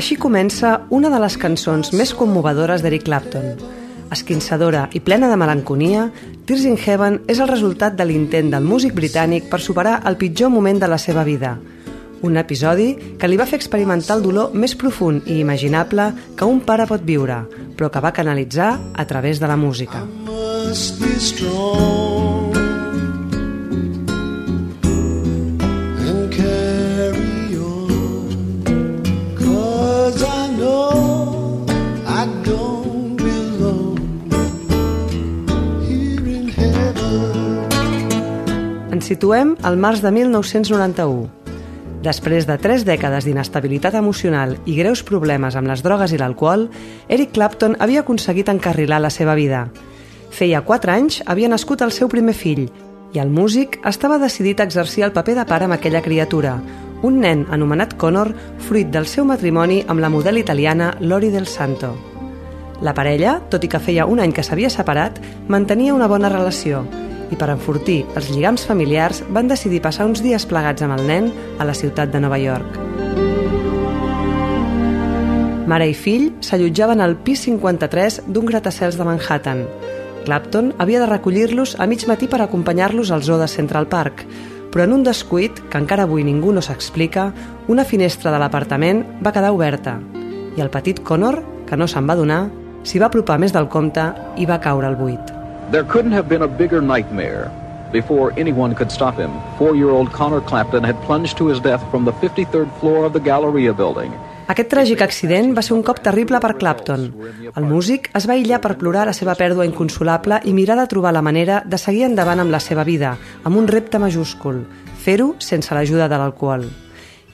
Així comença una de les cançons més commovedores d'Eric Clapton. Esquinçadora i plena de melanconia, Tears in Heaven és el resultat de l'intent del músic britànic per superar el pitjor moment de la seva vida. Un episodi que li va fer experimentar el dolor més profund i imaginable que un pare pot viure, però que va canalitzar a través de la música. must be strong situem al març de 1991. Després de tres dècades d'inestabilitat emocional i greus problemes amb les drogues i l'alcohol, Eric Clapton havia aconseguit encarrilar la seva vida. Feia quatre anys havia nascut el seu primer fill i el músic estava decidit a exercir el paper de pare amb aquella criatura, un nen anomenat Connor, fruit del seu matrimoni amb la model italiana Lori del Santo. La parella, tot i que feia un any que s'havia separat, mantenia una bona relació i per enfortir els lligams familiars van decidir passar uns dies plegats amb el nen a la ciutat de Nova York. Mare i fill s'allotjaven al pis 53 d'un gratacels de Manhattan. Clapton havia de recollir-los a mig matí per acompanyar-los al zoo de Central Park, però en un descuit, que encara avui ningú no s'explica, una finestra de l'apartament va quedar oberta i el petit Connor, que no se'n va donar, s'hi va apropar més del compte i va caure al buit. There couldn't have been a bigger nightmare. Before anyone could stop him, four-year-old Connor Clapton had plunged to his death from the 53rd floor of the Galleria building. Aquest tràgic accident va ser un cop terrible per Clapton. El músic es va aïllar per plorar la seva pèrdua inconsolable i mirar de trobar la manera de seguir endavant amb la seva vida, amb un repte majúscul, fer-ho sense l'ajuda de l'alcohol.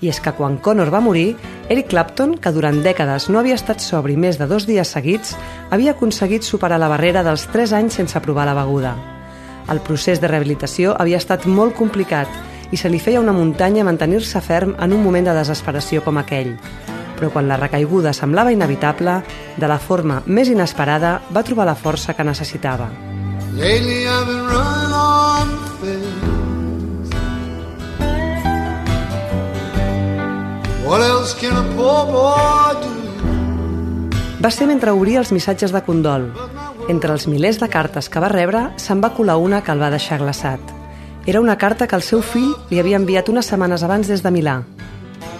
I és que quan Connor va morir, Eric Clapton, que durant dècades no havia estat sobri més de dos dies seguits, havia aconseguit superar la barrera dels 3 anys sense provar la beguda. El procés de rehabilitació havia estat molt complicat i se li feia una muntanya mantenir-se ferm en un moment de desesperació com aquell. Però quan la recaiguda semblava inevitable, de la forma més inesperada va trobar la força que necessitava. Lately I've been running Va ser mentre obria els missatges de condol. Entre els milers de cartes que va rebre, se'n va colar una que el va deixar glaçat. Era una carta que el seu fill li havia enviat unes setmanes abans des de Milà.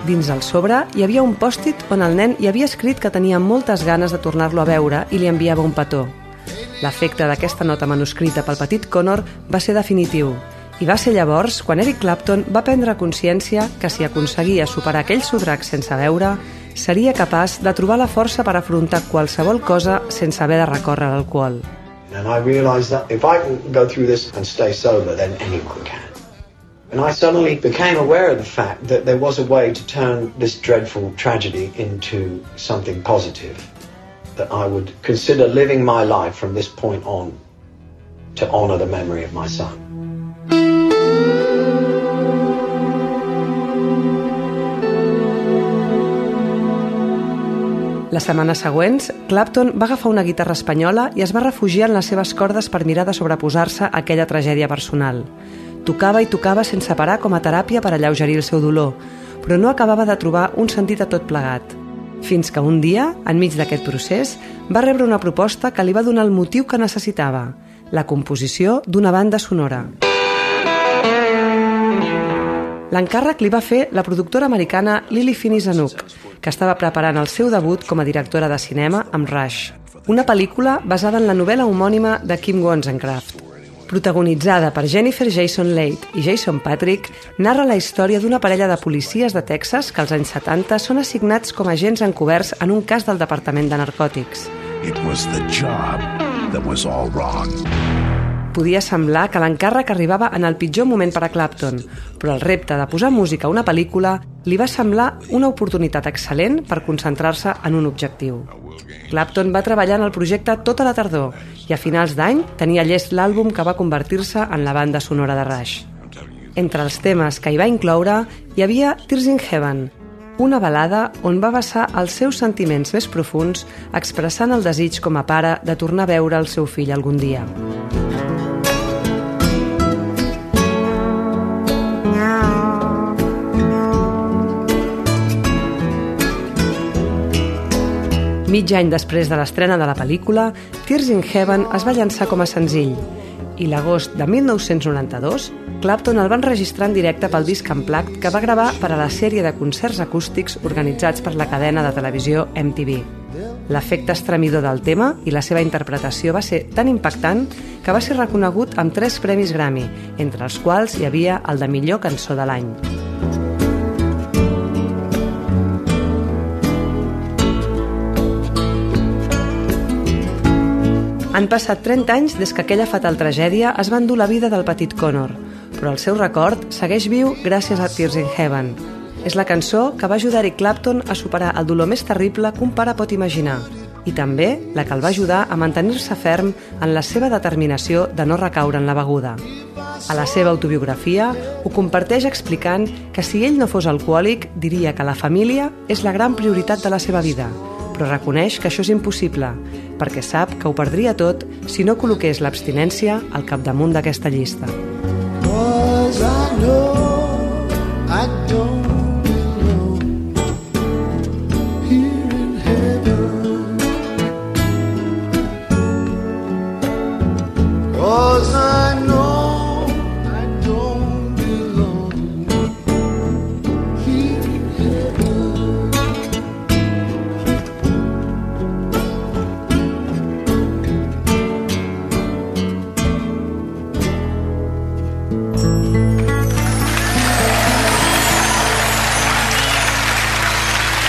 Dins el sobre hi havia un pòstit on el nen hi havia escrit que tenia moltes ganes de tornar-lo a veure i li enviava un petó. L'efecte d'aquesta nota manuscrita pel petit Connor va ser definitiu i va ser llavors quan Eric Clapton va prendre consciència que si aconseguia superar aquell sodrac sense veure, seria capaç de trobar la força per afrontar qualsevol cosa sense haver de recórrer l'alcohol. And I realized that if I can go through this and stay sober, then anyone can. And I suddenly became aware of the fact that there was a way to turn this dreadful tragedy into something positive. That I would consider living my life from this point on to honor the memory of my son. Les setmanes següents, Clapton va agafar una guitarra espanyola i es va refugiar en les seves cordes per mirar de sobreposar-se a aquella tragèdia personal. Tocava i tocava sense parar com a teràpia per alleugerir el seu dolor, però no acabava de trobar un sentit a tot plegat. Fins que un dia, enmig d'aquest procés, va rebre una proposta que li va donar el motiu que necessitava, la composició d'una banda sonora. L'encàrrec li va fer la productora americana Lily Finney Zanuck, que estava preparant el seu debut com a directora de cinema amb Rush, una pel·lícula basada en la novel·la homònima de Kim Wozencraft. Protagonitzada per Jennifer Jason Leigh i Jason Patrick, narra la història d'una parella de policies de Texas que als anys 70 són assignats com a agents encoberts en un cas del Departament de Narcòtics. It was the job that was all wrong. Podia semblar que l'encàrrec arribava en el pitjor moment per a Clapton, però el repte de posar música a una pel·lícula li va semblar una oportunitat excel·lent per concentrar-se en un objectiu. Clapton va treballar en el projecte tota la tardor i a finals d'any tenia llest l'àlbum que va convertir-se en la banda sonora de Rush. Entre els temes que hi va incloure hi havia Tears in Heaven, una balada on va vessar els seus sentiments més profuns expressant el desig com a pare de tornar a veure el seu fill algun dia. Mig any després de l'estrena de la pel·lícula, Tears in Heaven es va llançar com a senzill i l'agost de 1992 Clapton el va enregistrar en directe pel disc Unplugged que va gravar per a la sèrie de concerts acústics organitzats per la cadena de televisió MTV. L'efecte estremidor del tema i la seva interpretació va ser tan impactant que va ser reconegut amb tres premis Grammy, entre els quals hi havia el de millor cançó de l'any. Han passat 30 anys des que aquella fatal tragèdia es va endur la vida del petit Connor, però el seu record segueix viu gràcies a Tears in Heaven. És la cançó que va ajudar Eric Clapton a superar el dolor més terrible que un pare pot imaginar i també la que el va ajudar a mantenir-se ferm en la seva determinació de no recaure en la beguda. A la seva autobiografia ho comparteix explicant que si ell no fos alcohòlic diria que la família és la gran prioritat de la seva vida, però reconeix que això és impossible, perquè sap que ho perdria tot si no col·loqués l'abstinència al capdamunt d'aquesta llista. I know I don't